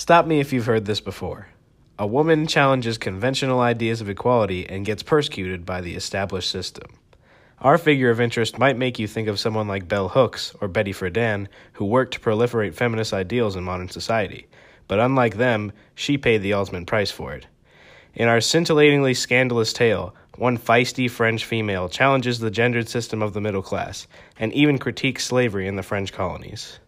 Stop me if you've heard this before. A woman challenges conventional ideas of equality and gets persecuted by the established system. Our figure of interest might make you think of someone like Bell Hooks or Betty Friedan, who worked to proliferate feminist ideals in modern society, but unlike them, she paid the ultimate price for it. In our scintillatingly scandalous tale, one feisty French female challenges the gendered system of the middle class and even critiques slavery in the French colonies.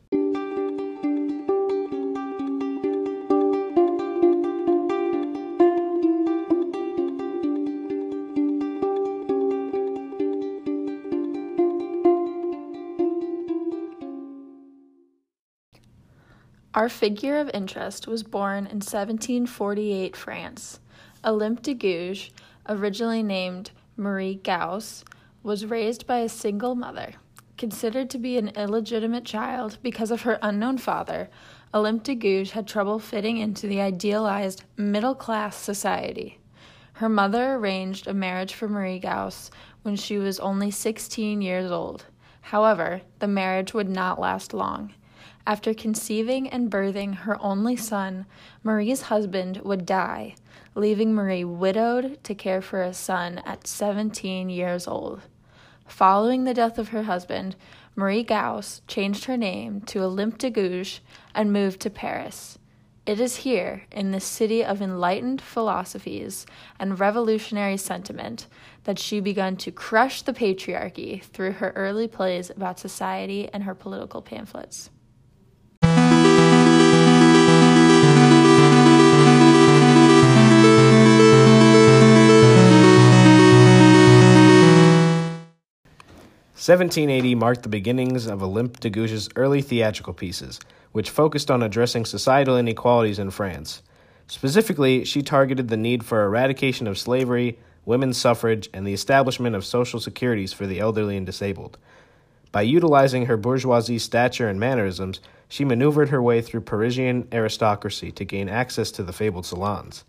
Our figure of interest was born in 1748 France. Olympe de Gouges, originally named Marie Gouze, was raised by a single mother. Considered to be an illegitimate child because of her unknown father, Olympe de Gouges had trouble fitting into the idealized middle class society. Her mother arranged a marriage for Marie Gouze when she was only 16 years old. However, the marriage would not last long. After conceiving and birthing her only son, Marie's husband would die, leaving Marie widowed to care for a son at 17 years old. Following the death of her husband, Marie Gouze changed her name to Olympe de Gouges and moved to Paris. It is here, in this city of enlightened philosophies and revolutionary sentiment, that she began to crush the patriarchy through her early plays about society and her political pamphlets. 1780 marked the beginnings of Olympe de Gouges' early theatrical pieces, which focused on addressing societal inequalities in France. Specifically, she targeted the need for eradication of slavery, women's suffrage, and the establishment of social securities for the elderly and disabled. By utilizing her bourgeoisie stature and mannerisms, she maneuvered her way through Parisian aristocracy to gain access to the fabled salons.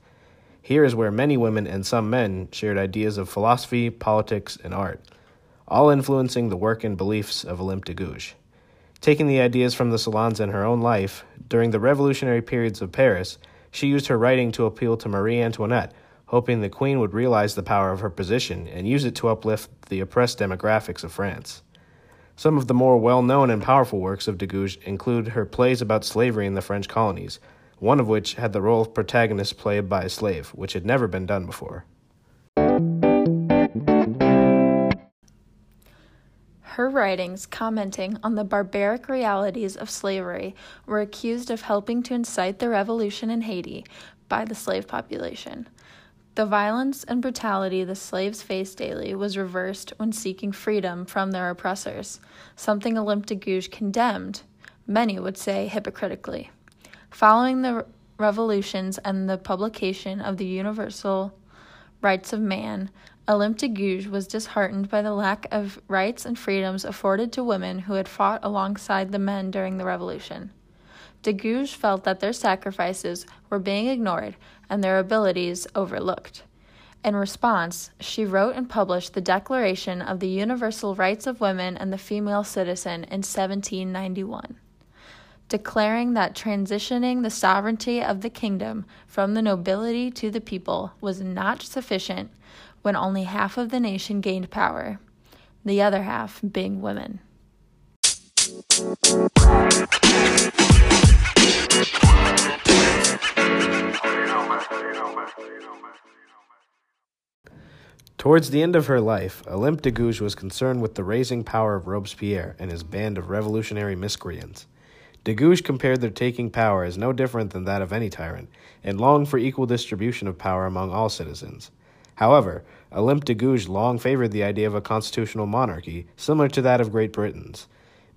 Here is where many women and some men shared ideas of philosophy, politics, and art all influencing the work and beliefs of Olympe de Gouges. Taking the ideas from the salons in her own life, during the revolutionary periods of Paris, she used her writing to appeal to Marie Antoinette, hoping the queen would realize the power of her position and use it to uplift the oppressed demographics of France. Some of the more well known and powerful works of de Gouges include her plays about slavery in the French colonies, one of which had the role of protagonist played by a slave, which had never been done before. Her writings commenting on the barbaric realities of slavery were accused of helping to incite the revolution in Haiti by the slave population. The violence and brutality the slaves faced daily was reversed when seeking freedom from their oppressors, something Olympe de Gouges condemned, many would say hypocritically. Following the revolutions and the publication of the Universal Rights of Man, Olympe de Gouges was disheartened by the lack of rights and freedoms afforded to women who had fought alongside the men during the Revolution. De Gouges felt that their sacrifices were being ignored and their abilities overlooked. In response, she wrote and published the Declaration of the Universal Rights of Women and the Female Citizen in 1791, declaring that transitioning the sovereignty of the kingdom from the nobility to the people was not sufficient when only half of the nation gained power, the other half being women. Towards the end of her life, Olympe de Gouges was concerned with the raising power of Robespierre and his band of revolutionary miscreants. De Gouges compared their taking power as no different than that of any tyrant, and longed for equal distribution of power among all citizens. However, Olympe de Gouges long favored the idea of a constitutional monarchy, similar to that of Great Britain's.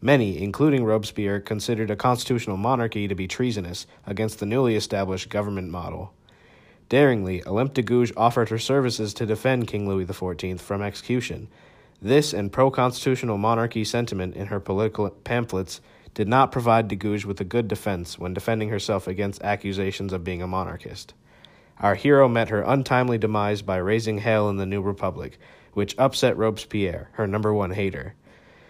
Many, including Robespierre, considered a constitutional monarchy to be treasonous against the newly established government model. Daringly, Olympe de Gouges offered her services to defend King Louis XIV from execution. This and pro constitutional monarchy sentiment in her political pamphlets did not provide de Gouges with a good defense when defending herself against accusations of being a monarchist. Our hero met her untimely demise by raising hell in the New Republic, which upset Robespierre, her number one hater.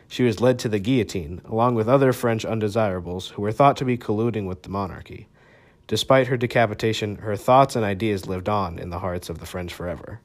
She was led to the guillotine, along with other French undesirables who were thought to be colluding with the monarchy. Despite her decapitation, her thoughts and ideas lived on in the hearts of the French forever.